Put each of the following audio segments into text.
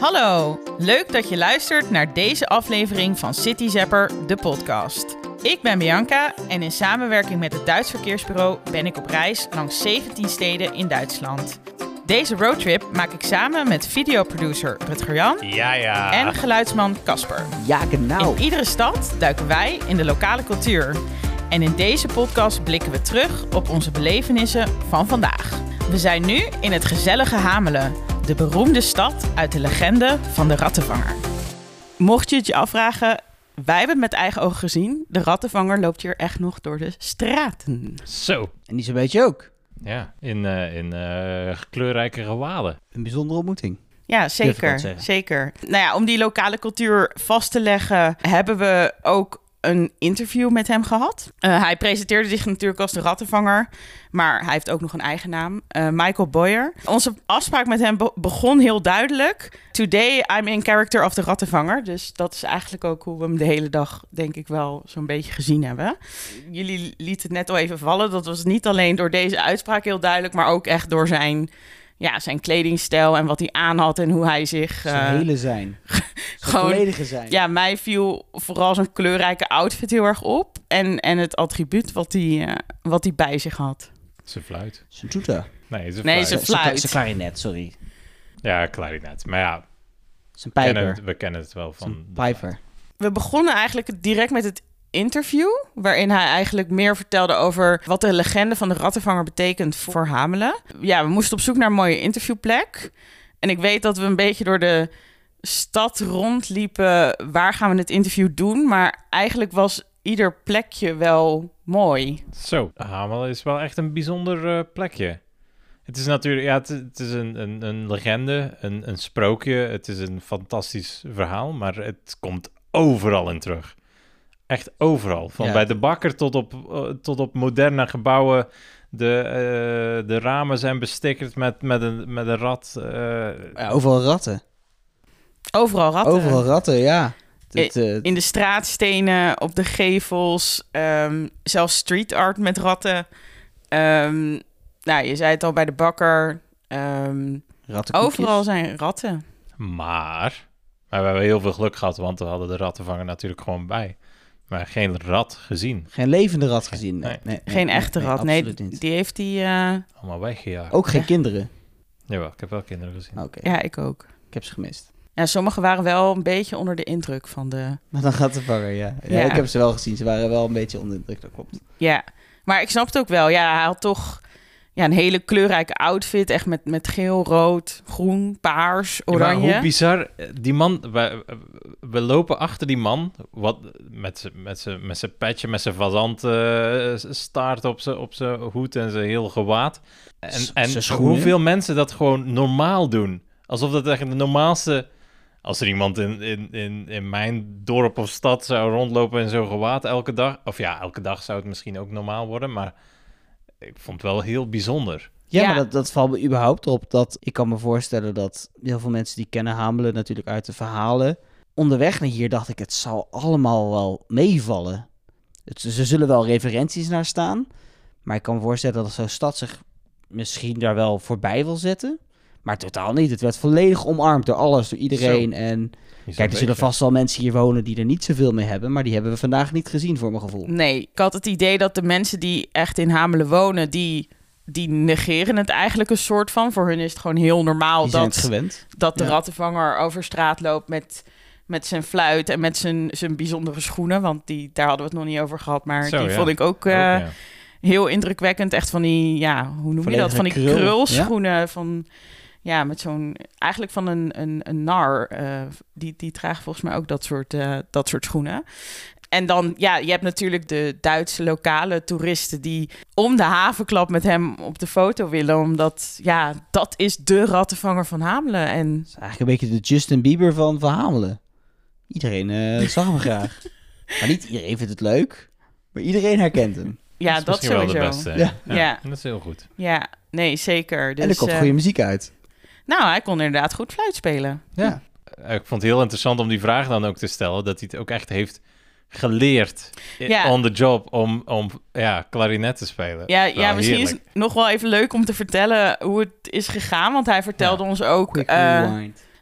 Hallo, leuk dat je luistert naar deze aflevering van City Zapper, de podcast. Ik ben Bianca en in samenwerking met het Duits Verkeersbureau ben ik op reis langs 17 steden in Duitsland. Deze roadtrip maak ik samen met videoproducer Rutger Jan Ja, ja. en geluidsman Casper. Ja, genau. In iedere stad duiken wij in de lokale cultuur. En in deze podcast blikken we terug op onze belevenissen van vandaag. We zijn nu in het gezellige Hamelen, de beroemde stad uit de legende van de rattenvanger. Mocht je het je afvragen, wij hebben het met eigen ogen gezien. De rattenvanger loopt hier echt nog door de straten. Zo. En die zo'n beetje ook. Ja, in, eh, in eh, kleurrijke gewaden. Een bijzondere ontmoeting. Ja, zeker. Zeker. Nou ja, om die lokale cultuur vast te leggen, hebben we ook een interview met hem gehad. Eh, hij presenteerde zich natuurlijk als de rattenvanger, maar hij heeft ook nog een eigen naam, eh, Michael Boyer. Onze afspraak met hem be- begon heel duidelijk. Today I'm in character of de rattenvanger. Dus dat is eigenlijk ook hoe we hem de hele dag, denk ik wel, zo'n beetje gezien hebben. Jullie lieten het net al even vallen. Dat was niet alleen door deze uitspraak heel duidelijk, maar ook echt door zijn, ja, zijn kledingstijl en wat hij aan had en hoe hij zich... Zijn eh, hele zijn. Zijn gewoon- volledige zijn. ja, mij viel vooral zijn kleurrijke outfit heel erg op. En, en het attribuut wat hij, eh, wat hij bij zich had. Zijn fluit. Zijn toeter. Nee, zijn Nee, fluit. zijn Zijn- fluit. Zijn klarinet, sorry. Ja, klarinet. Maar ja, Zijn we kennen pijper. het, we kennen het wel van... Zijn pijper. We begonnen eigenlijk direct met het interview. Waarin hij eigenlijk meer vertelde over wat de legende van de rattenvanger betekent voor Hamelen. Ja, we moesten op zoek naar een mooie interviewplek. En ik weet dat we een beetje door de stad rondliepen. Waar gaan we het interview doen? Maar eigenlijk was ieder plekje wel mooi. Zo, Hamel is wel echt een bijzonder eh, plekje. Het is natuurlijk, ja, het, het is een, een, een legende, een, een sprookje. Het is een fantastisch verhaal, maar het komt overal in terug. Echt overal. Van Ja. bij de bakker tot op, eh, tot op moderne gebouwen. De, eh, de ramen zijn bestikkerd met, met, een, met een rat. eh, Ja, overal ratten. Overal ratten. Overal ratten, ja. In de straatstenen, op de gevels, ehm, zelfs street art met ratten. Ehm, nou, je zei het al bij de bakker. ehm, overal zijn ratten. Maar, maar we hebben heel veel geluk gehad, want we hadden de rattenvanger natuurlijk gewoon bij. Maar geen rat gezien. Geen levende rat gezien. Nee, Nee. nee, nee, Geen nee, echte nee, rat. Nee, absoluut niet. die heeft die. eh, Allemaal weggejaagd. Ook geen Ja. kinderen. Jawel, ik heb wel kinderen gezien. Oké, ja, ik ook. ik heb ze gemist. Ja, sommigen waren wel een beetje onder de indruk van de. Maar dan gaat de vanger, ja. ja. Ja. Ik heb ze wel gezien. Ze waren wel een beetje onder de druk, dat klopt. Ja, maar ik snap het ook wel. Ja, hij had toch ja, een hele kleurrijke outfit. Echt met, met geel, rood, groen, paars, Ja, maar oranje. hoe bizar, eh, die man, we, we lopen achter die man, wat, met zijn met z'n- met zijn petje, met zijn fazant eh, staart op zijn op zijn hoed en zijn heel gewaad. En, en hoeveel mensen dat gewoon normaal doen. Alsof dat echt de normaalste... Als er iemand in, in, in, in mijn dorp of stad zou rondlopen in zo'n gewaad elke dag... Of ja, elke dag zou het misschien ook normaal worden, maar ik vond het wel heel bijzonder. Ja, Ja. maar dat, dat valt me überhaupt op. Dat ik kan me voorstellen dat heel veel mensen die kennen Hamelen natuurlijk uit de verhalen. Onderweg naar hier dacht ik, het zal allemaal wel meevallen. Het, ze zullen wel referenties naar staan. Maar ik kan me voorstellen dat zo'n stad zich misschien daar wel voorbij wil zetten. Maar totaal niet. Het werd volledig omarmd door alles, door iedereen. En kijk, er zullen vast wel mensen hier wonen die er niet zoveel mee hebben. Maar die hebben we vandaag niet gezien, voor mijn gevoel. Nee, ik had het idee dat de mensen die echt in Hamelen wonen, die, die negeren het eigenlijk een soort van. Voor hun is het gewoon heel normaal Die zijn het dat, gewend. dat de Ja. rattenvanger over straat loopt met, met zijn fluit en met zijn, zijn bijzondere schoenen. Want die, daar hadden we het nog niet over gehad, maar Zo, die ja. vond ik ook Ook, eh, ja. heel indrukwekkend. Echt van die, ja, hoe noem je dat? Van die krul, krulschoenen van... Ja, met zo'n... Eigenlijk van een, een, een nar. eh, die, die draagt volgens mij ook dat soort, eh, dat soort schoenen. En dan, ja, je hebt natuurlijk de Duitse lokale toeristen... die om de havenklap met hem op de foto willen. Omdat, ja, dat is de rattenvanger van Hamelen. En is eigenlijk een beetje de Justin Bieber van Van Hamelen. Iedereen eh, zag hem graag. Maar niet iedereen vindt het leuk. Maar iedereen herkent hem. ja, is dat sowieso. wel de beste. Ja. Ja. Ja. Dat is heel goed. Ja, nee, zeker. Dus, en er komt eh, goede muziek uit. Nou, hij kon inderdaad goed fluit spelen. Ja. Eh, Ik vond het heel interessant om die vraag dan ook te stellen, dat hij het ook echt heeft geleerd Ja. on the job om, om ja, klarinet te spelen. Ja, ja misschien is het nog wel even leuk om te vertellen hoe het is gegaan. Want hij vertelde ons ook... Eh,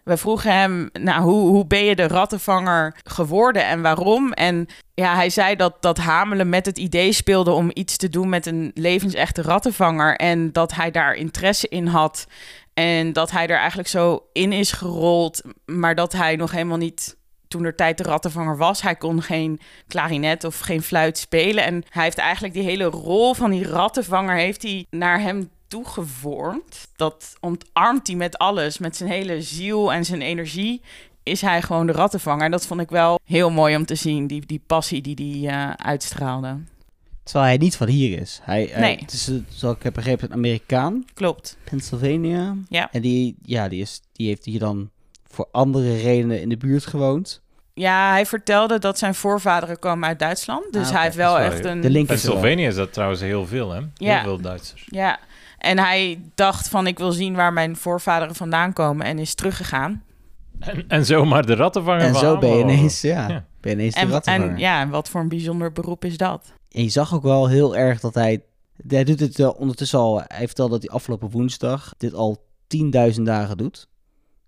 we vroegen hem, nou, hoe, hoe ben je de rattenvanger geworden en waarom? En ja, hij zei dat, dat Hamelen met het idee speelde om iets te doen met een levensechte rattenvanger. En dat hij daar interesse in had. En dat hij er eigenlijk zo in is gerold, maar dat hij nog helemaal niet toen er tijd de rattenvanger was. Hij kon geen klarinet of geen fluit spelen. En hij heeft eigenlijk die hele rol van die rattenvanger heeft hij naar hem toegevormd. Dat ontarmt hij met alles, met zijn hele ziel en zijn energie. Is hij gewoon de rattenvanger. En dat vond ik wel heel mooi om te zien, die, die passie die hij uh, uitstraalde. Terwijl hij niet van hier is. Hij, hij- Nee. het is, eh, zoals ik heb begrepen, een Amerikaan. Klopt. Pennsylvania. Ja. En die, ja, die, is, die heeft hier dan voor andere redenen in de buurt gewoond. Ja, hij vertelde dat zijn voorvaderen komen uit Duitsland. Dus Ah, hij heeft wel echt een... De link. Pennsylvania is dat trouwens heel veel, hè? Heel Ja. veel Duitsers. Ja, en hij dacht van ik wil zien waar mijn voorvaderen vandaan komen en is teruggegaan. En, en zomaar de rattenvanger En van zo ben je ineens, ja, Ja. ben je ineens de En, rattenvanger. en ja, en wat voor een bijzonder beroep is dat? En je zag ook wel heel erg dat hij... Hij doet het wel ondertussen al... Hij vertelde dat hij afgelopen woensdag dit al 10.000 dagen doet.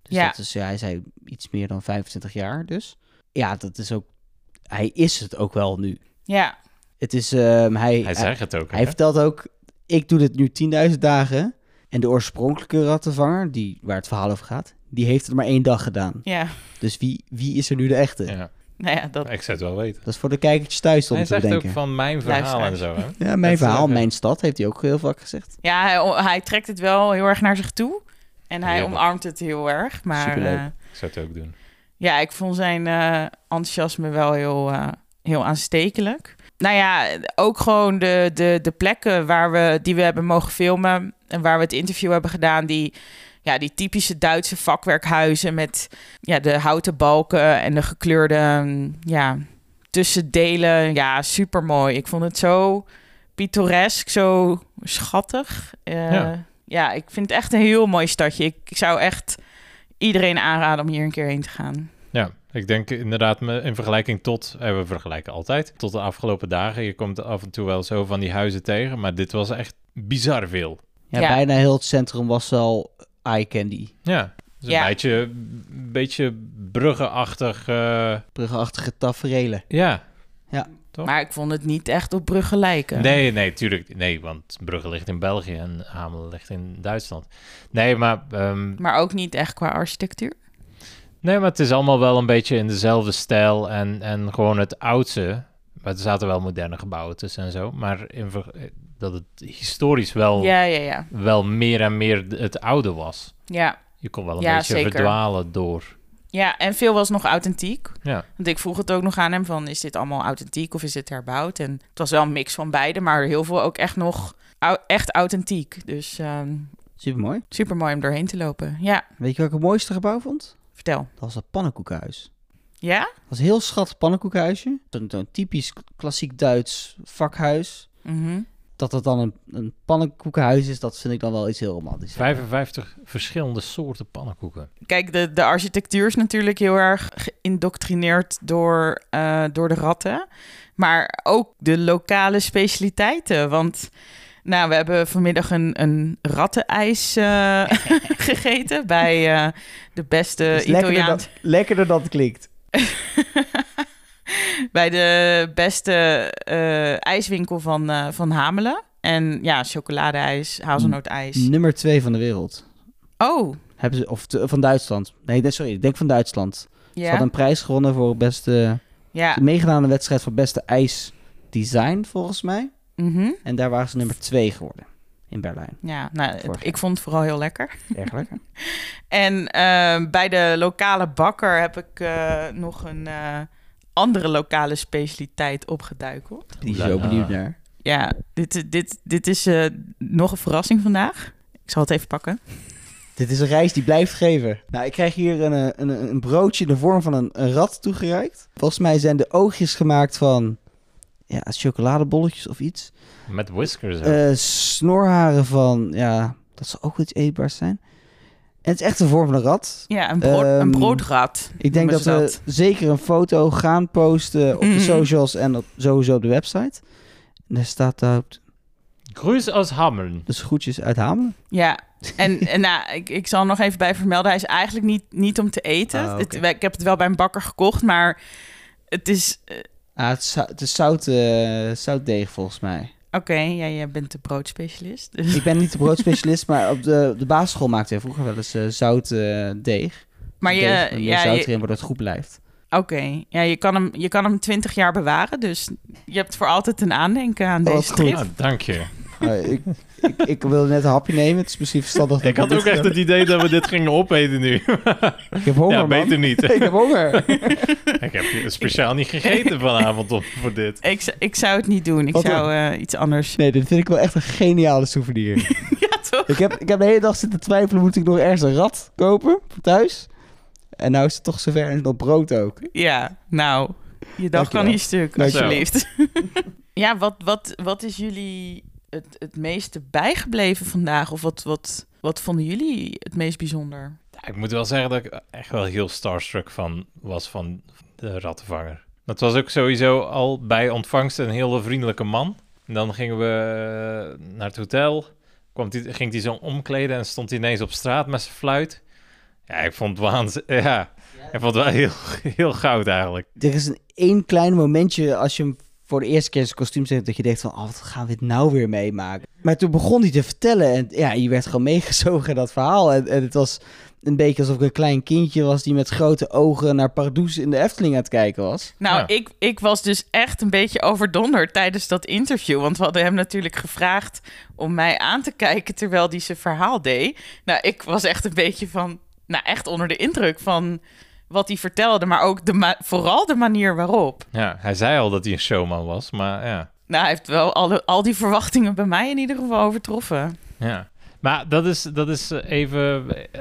Dus Ja. dat is, ja, hij zei iets meer dan 25 jaar dus. Ja, dat is ook... Hij is het ook wel nu. Ja, Het is... ehm, hij, Hij zegt het ook, Hij hè? vertelt ook, ik doe dit nu 10.000 dagen. En de oorspronkelijke rattenvanger, die, waar het verhaal over gaat, die heeft het maar één dag gedaan. ja. Dus wie, wie is er nu de echte? Ja. Nou ja, dat, Ik zou het wel weten. Dat is voor de kijkertjes thuis om Hij te zegt ook bedenken. van mijn verhaal en zo, hè? Ja, mijn Dat, verhaal, eh, mijn stad, heeft hij ook heel vaak gezegd. ja hij, hij trekt het wel heel erg naar zich toe. En hij omarmt het heel erg. Maar Superleuk. eh, Ik zou het ook doen. ja, ik vond zijn eh, enthousiasme wel heel, eh, heel aanstekelijk. Nou ja, ook gewoon de, de, de plekken waar we, die we hebben mogen filmen... en waar we het interview hebben gedaan... die, ja, die typische Duitse vakwerkhuizen met ja, de houten balken... en de gekleurde mm, ja, tussendelen. Ja, super mooi. Ik vond het zo pittoresk, zo schattig. Eh, Ja. ja. ik vind het echt een heel mooi stadje. Ik, ik zou echt iedereen aanraden om hier een keer heen te gaan. Ja, ik denk inderdaad me- in vergelijking tot, eh, we vergelijken altijd, tot de afgelopen dagen. Je komt af en toe wel zo van die huizen tegen, maar dit was echt bizar veel. Ja, Ja. bijna heel het centrum was wel eye candy. Ja, dus Ja. een beetje, een beetje bruggenachtig. eh, Bruggenachtige taferelen. ja. Ja. Toch? Maar ik vond het niet echt op Brugge lijken. Nee, nee, tuurlijk. Nee, want Brugge ligt in België en Hamelen ligt in Duitsland. Nee, maar, ehm, Maar ook niet echt qua architectuur. nee, maar het is allemaal wel een beetje in dezelfde stijl en, en gewoon het oudste. Maar er zaten wel moderne gebouwen tussen en zo. Maar in, ver- dat het historisch wel, Ja, ja, ja. wel meer en meer het oude was. Ja, Je kon wel een Ja, beetje zeker. verdwalen door. ja. en veel was nog authentiek. Ja, Want ik vroeg het ook nog aan hem van, is dit allemaal authentiek of is dit herbouwd? En het was wel een mix van beide, maar heel veel ook echt nog echt authentiek. Dus ehm Super mooi. super mooi om doorheen te lopen. Ja, Weet je welke het mooiste gebouw vond? vertel. Dat was het pannenkoekenhuis. Ja? Dat was een heel schattig pannenkoekenhuisje. Zo'n zo'n typisch klassiek Duits vakhuis. Mhm. Dat het dan een, een pannenkoekenhuis is, dat vind ik dan wel iets heel romantisch. 55 verschillende soorten pannenkoeken. Kijk, de, de architectuur is natuurlijk heel erg geïndoctrineerd door, eh, door de ratten. Maar ook de lokale specialiteiten. Want nou, we hebben vanmiddag een, een rattenijs eh, gegeten bij eh, de beste is lekkerder, dan, lekkerder dan het klinkt. bij de beste eh, ijswinkel van, eh, van Hamelen. En ja, chocoladeijs, hazelnootijs. Nummer twee van de wereld. Oh, Hebben ze, of te- van Duitsland. Nee, sorry, ik denk van Duitsland. Ze hadden een prijs gewonnen voor beste... Ja. Meegedaan aan de wedstrijd voor beste ijsdesign, volgens mij. mhm. En daar waren ze nummer twee geworden. In Berlijn. Ja, nou, het- ik vond het vooral heel lekker. Erg lekker. En ehm, bij de lokale bakker heb ik eh, nog een eh, andere lokale specialiteit opgeduikeld. Die is zo benieuwd naar. Ja, dit, dit, dit is eh, nog een verrassing vandaag. Ik zal het even pakken. Dit is een reis die blijft geven. Nou, ik krijg hier een, eh, een, een broodje in de vorm van een, een rat toegereikt. Volgens mij zijn de oogjes gemaakt van ja, chocoladebolletjes of iets. Met whiskers. Eh, snorharen van, ja, dat zal ook iets eetbaars zijn. En het is echt de vorm van een rat. Ja, een, brood, Ehm, een broodrat. Ik denk dat we ze zeker een foto gaan posten op de Mhm. socials en op, sowieso op de website. En daar staat daar Groes aus Hameln. Dus groetjes uit Hamelen. Ja, en, en nou, ik, ik zal er nog even bij vermelden. Hij is eigenlijk niet, niet om te eten. Ah. Het- ik heb het wel bij een bakker gekocht, maar het is... eh, Ah, het is, het is zout, eh, zoutdeeg volgens mij. Oké, ja, jij bent de broodspecialist. Dus. Ik ben niet de broodspecialist, maar op de, de basisschool maakte hij vroeger wel eens eh, zout eh, deeg. Maar je, Deeg, met meer ja, zout je- erin, waardoor het goed blijft. Oké, ja, je kan hem, je kan hem 20 jaar bewaren, dus je hebt voor altijd een aandenken aan Oh, deze goed. trip. Ah, dank je. Ik, ik, ik wilde net een hapje nemen. Het is misschien verstandig. dat Ik had ook echt het idee dat we dit gingen opeten nu. Ik heb honger, ja, man. beter niet. Ik heb honger. ik heb speciaal niet gegeten vanavond om, voor dit. Ik, ik zou het niet doen. Ik Wat zou eh, iets anders. Nee, dit vind ik wel echt een geniale souvenir. ja, toch? ik, heb, ik heb de hele dag zitten twijfelen, moet ik nog ergens een rat kopen voor thuis? En nou is het toch zover en nog brood ook. Ja, nou, je dag Dankjewel. kan niet stuk, alsjeblieft. ja, wat, wat, wat is jullie het, het meeste bijgebleven vandaag? Of wat, wat, wat vonden jullie het meest bijzonder? Ja, ik moet wel zeggen dat ik echt wel heel starstruck van was van de rattenvanger. Dat was ook sowieso al bij ontvangst een hele vriendelijke man. En dan gingen we eh, naar het hotel. Kwam die, ging hij zo omkleden en stond hij ineens op straat met zijn fluit. Ja, ik vond het waanzinnig. Ja, ik vond het wel heel, heel goud eigenlijk. Er is een één klein momentje als je hem voor de eerste keer zijn kostuum dat je denkt van, oh, wat gaan we dit nou weer meemaken? Maar toen begon hij te vertellen en ja, je werd gewoon meegezogen in dat verhaal. En, en het was een beetje alsof ik een klein kindje was die met grote ogen naar Pardoes in de Efteling aan het kijken was. Nou, Ja. ik, ik was dus echt een beetje overdonderd tijdens dat interview. Want we hadden hem natuurlijk gevraagd om mij aan te kijken terwijl hij zijn verhaal deed. Nou, ik was echt een beetje van, nou echt onder de indruk van wat hij vertelde. Maar ook de vooral de manier waarop. Ja, hij zei al dat hij een showman was, maar ja. Nou, hij heeft wel alle, al die verwachtingen bij mij in ieder geval overtroffen. Ja, maar dat is, dat is eh, even. eh,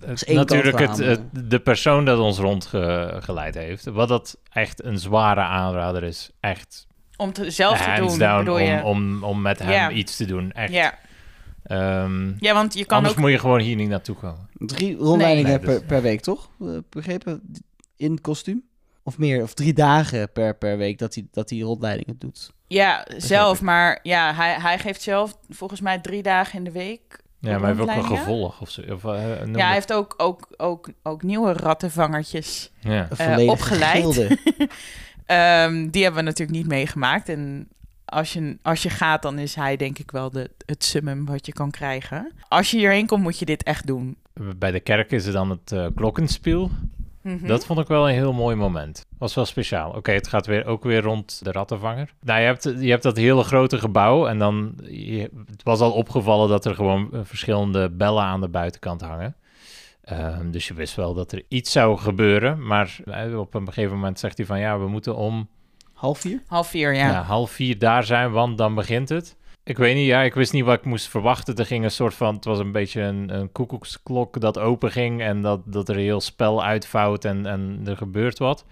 het- is één natuurlijk het, de persoon dat ons rondgeleid heeft. Wat dat echt een zware aanrader is. Echt Om het zelf te doen, down bedoel om, je? om, om met hem iets te doen. Echt. Ja. Ehm, ja, want je kan anders ook... moet je gewoon hier niet naartoe komen. Drie rondleidingen Nee, per, per week, toch? Eh, begrepen? In het kostuum? Of meer, of drie dagen per, per week dat hij, dat hij rondleidingen doet. Ja, zelf. Maar ja, hij, hij geeft zelf volgens mij drie dagen in de week Ja, maar hij heeft ook een gevolg of zo. Of, eh, Ja, dat- hij heeft ook, ook, ook, ook nieuwe rattenvangertjes. ja. Eh, opgeleid. Ehm, die hebben we natuurlijk niet meegemaakt. En als je, als je gaat, dan is hij denk ik wel de, het summum wat je kan krijgen. Als je hierheen komt, moet je dit echt doen. Bij de kerk is er dan het eh glockenspiel. Mhm. Dat vond ik wel een heel mooi moment. Was wel speciaal. Oké, het gaat weer, ook weer rond de rattenvanger. Nou, je hebt, je hebt dat hele grote gebouw en dan... Je, het was al opgevallen dat er gewoon eh, verschillende bellen aan de buitenkant hangen. Ehm, dus je wist wel dat er iets zou gebeuren. Maar eh, op een gegeven moment zegt hij van... Ja, we moeten om Half vier? Half vier, ja. ja. half vier daar zijn, want dan begint het. Ik weet niet, ja, ik wist niet wat ik moest verwachten. Er ging een soort van, het was een beetje een, een koekoeksklok dat open ging en dat, dat er heel spel uitvouwt en, en er gebeurt wat.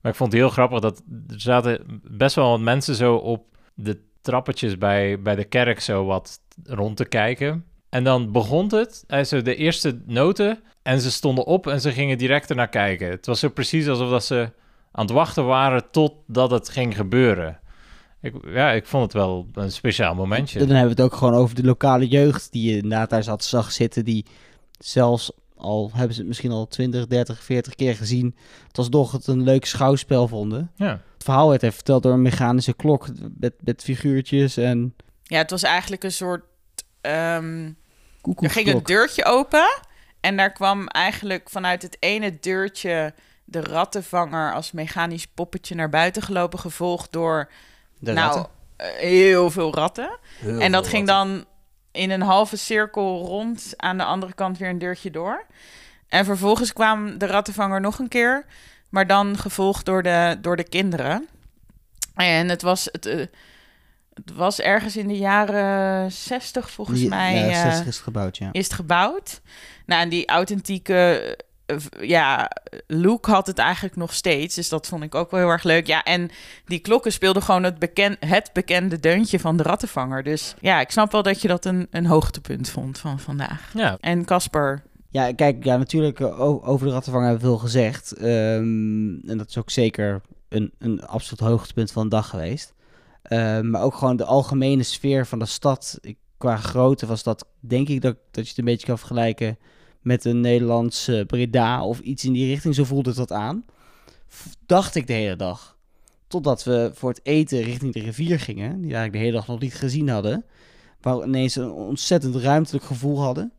Maar ik vond het heel grappig dat er zaten best wel wat mensen zo op de trappetjes bij, bij de kerk zo wat rond te kijken. En dan begon het, hij zo de eerste noten en ze stonden op en ze gingen direct ernaar kijken. Het was zo precies alsof dat ze aan het wachten waren totdat het ging gebeuren. Ik, ja, ik vond het wel een speciaal momentje. Dan hebben we het ook gewoon over de lokale jeugd die je inderdaad daar zat, zag zitten. Die zelfs al hebben ze het misschien al 20, 30, 40 keer gezien. Het was toch het een leuk schouwspel vonden. Ja, Het verhaal werd even verteld door een mechanische klok met, met figuurtjes en Ja, het was eigenlijk een soort... ehm, er ging een deurtje open. En daar kwam eigenlijk vanuit het ene deurtje de rattenvanger als mechanisch poppetje naar buiten gelopen. Gevolgd door De nou, ratten. eh, heel veel ratten. Heel en dat ging dan in een halve cirkel rond aan de andere kant weer een deurtje door. En vervolgens kwam de rattenvanger nog een keer, maar dan gevolgd door de, door de kinderen. En het was, het, eh, het was ergens in de jaren 60 volgens Ja, mij. Ja, eh, 60 is het gebouwd, ja. is het gebouwd. Nou, en die authentieke ja, look had het eigenlijk nog steeds. Dus dat vond ik ook wel heel erg leuk. Ja, en die klokken speelden gewoon het, beken het bekende deuntje van de rattenvanger. Dus ja, ik snap wel dat je dat een, een hoogtepunt vond van vandaag. ja. En Casper, Ja, kijk, ja, natuurlijk eh, over de rattenvanger hebben we veel gezegd. Ehm, en dat is ook zeker een, een absoluut hoogtepunt van de dag geweest. Eh, maar ook gewoon de algemene sfeer van de stad. Ik, qua grootte was dat, denk ik, dat, dat je het een beetje kan vergelijken met een Nederlandse Breda of iets in die richting. Zo voelde het dat aan. Dacht ik de hele dag. Totdat we voor het eten richting de rivier gingen, die eigenlijk de hele dag nog niet gezien hadden. Waar we ineens een ontzettend ruimtelijk gevoel hadden.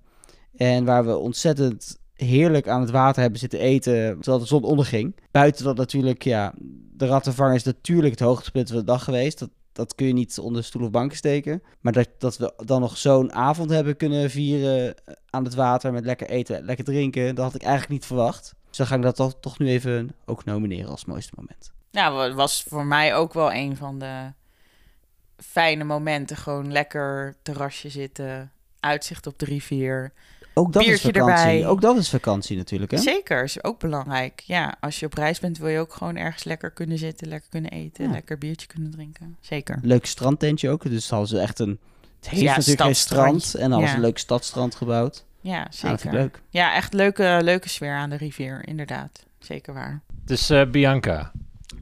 En waar we ontzettend heerlijk aan het water hebben zitten eten terwijl de zon onderging. Buiten dat natuurlijk, ja, de rattenvanger is natuurlijk het hoogtepunt van de dag geweest. Dat, dat kun je niet onder stoel of banken steken. Maar dat, dat we dan nog zo'n avond hebben kunnen vieren aan het water met lekker eten, lekker drinken, dat had ik eigenlijk niet verwacht. Dus dan ga ik dat toch, toch nu even ook nomineren als mooiste moment. Nou, was voor mij ook wel een van de fijne momenten. Gewoon lekker terrasje zitten, uitzicht op de rivier. Ook dat is vakantie. erbij. Ook dat is vakantie natuurlijk, hè? Zeker, is ook belangrijk. Ja, als je op reis bent, wil je ook gewoon ergens lekker kunnen zitten, lekker kunnen eten, Ja. lekker biertje kunnen drinken. Zeker. Leuk strandtentje ook. Dus hadden ze echt een... Het heeft Ja, natuurlijk geen strand. En Ja. een leuk stadstrand gebouwd. Ja, dat zeker. leuk. Ja, echt leuke, leuke sfeer aan de rivier, inderdaad. Zeker waar. Dus eh, Bianca,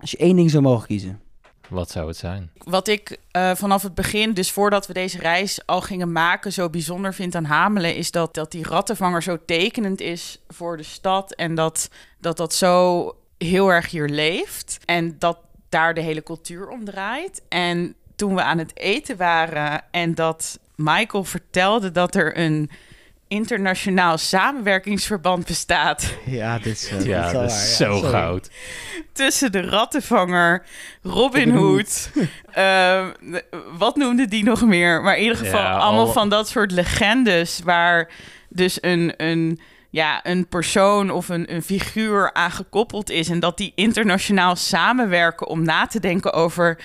Als je één ding zou mogen kiezen. Wat zou het zijn? Wat ik eh, vanaf het begin, dus voordat we deze reis al gingen maken, zo bijzonder vind aan Hamelen, is dat, dat die rattenvanger zo tekenend is voor de stad. En dat dat, dat zo heel erg hier leeft. En dat daar de hele cultuur om draait. En toen we aan het eten waren en dat Michael vertelde dat er een internationaal samenwerkingsverband bestaat Ja, dit is, uh, ja, dat is zo goud. tussen de rattenvanger, Robin Hood. ehm, wat noemde die nog meer? Maar in ieder geval Ja, allemaal al- van dat soort legendes waar dus een, een, ja, een persoon of een, een figuur aan gekoppeld is. En dat die internationaal samenwerken om na te denken over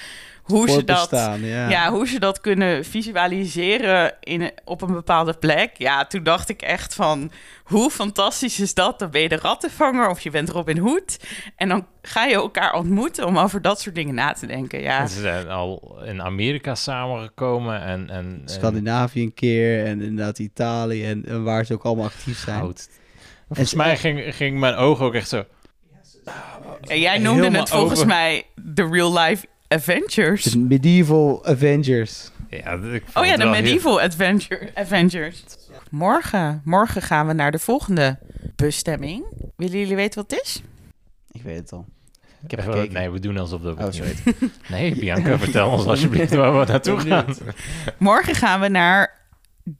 hoe ze dat. Ja. Ja, hoe ze dat kunnen visualiseren in, op een bepaalde plek. Ja, toen dacht ik echt van... hoe fantastisch is dat? Dan ben je de rattenvanger of je bent Robin Hood. En dan ga je elkaar ontmoeten om over dat soort dingen na te denken. Ja, En Ze zijn al in Amerika samengekomen en... en, en Scandinavië een keer en inderdaad Italië en, en waar ze ook allemaal actief zijn. goud. Volgens mij ging, ging mijn oog ook echt zo... en jij noemde het volgens over. mij de real life adventures. De medieval Avengers. Ja, dat- ik vond Oh ja, het de wel heel- medieval adventure, Avengers. Morgen, morgen gaan we naar de volgende bestemming. Willen jullie weten wat het is? Ik weet het al. Ik heb Eh, gekeken. Nee, we doen alsof dat we Oh, niet weten. Nee, Bianca, vertel ons alsjeblieft waar we naartoe gaan. Morgen gaan we naar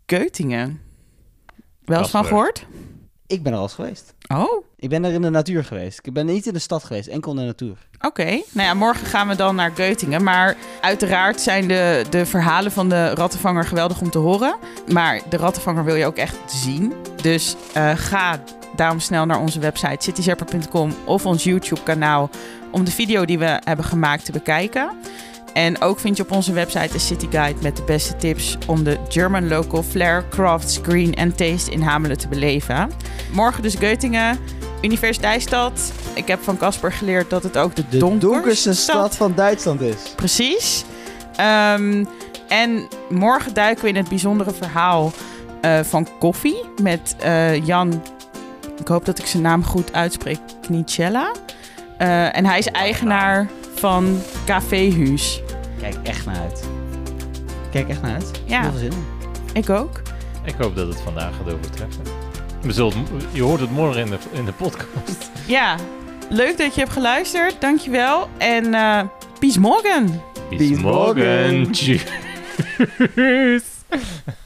Geutingen. Wel eens van gehoord? Ik ben er al eens geweest. Oh, Ik ben er in de natuur geweest. Ik ben niet in de stad geweest, enkel in de natuur. oké. Nou ja, morgen gaan we dan naar Geutingen. Maar uiteraard zijn de, de verhalen van de rattenvanger geweldig om te horen. Maar de rattenvanger wil je ook echt zien. Dus eh, ga daarom snel naar onze website cityzapper.com of ons YouTube-kanaal om de video die we hebben gemaakt te bekijken. En ook vind je op onze website een city guide met de beste tips om de German local flair, crafts, green en taste in Hamelen te beleven. Morgen dus Geutingen, Universiteitsstad. Ik heb van Casper geleerd dat het ook de, De donkerste stad van Duitsland is. Precies. Ehm, en morgen duiken we in het bijzondere verhaal eh, van koffie met eh, Jan. Ik hoop dat ik zijn naam goed uitspreek. Knicella. Eh, en hij is eigenaar van Café Huus. Kijk echt naar uit. Kijk echt naar uit. Ja. Heel veel zin in. Ik ook. Ik hoop dat het vandaag gaat overtreffen. We zullen, je hoort het morgen in de, in de podcast. Ja, leuk dat je hebt geluisterd. Dankjewel. En eh peace morgen. Bis morgen. morgen. Tschüss.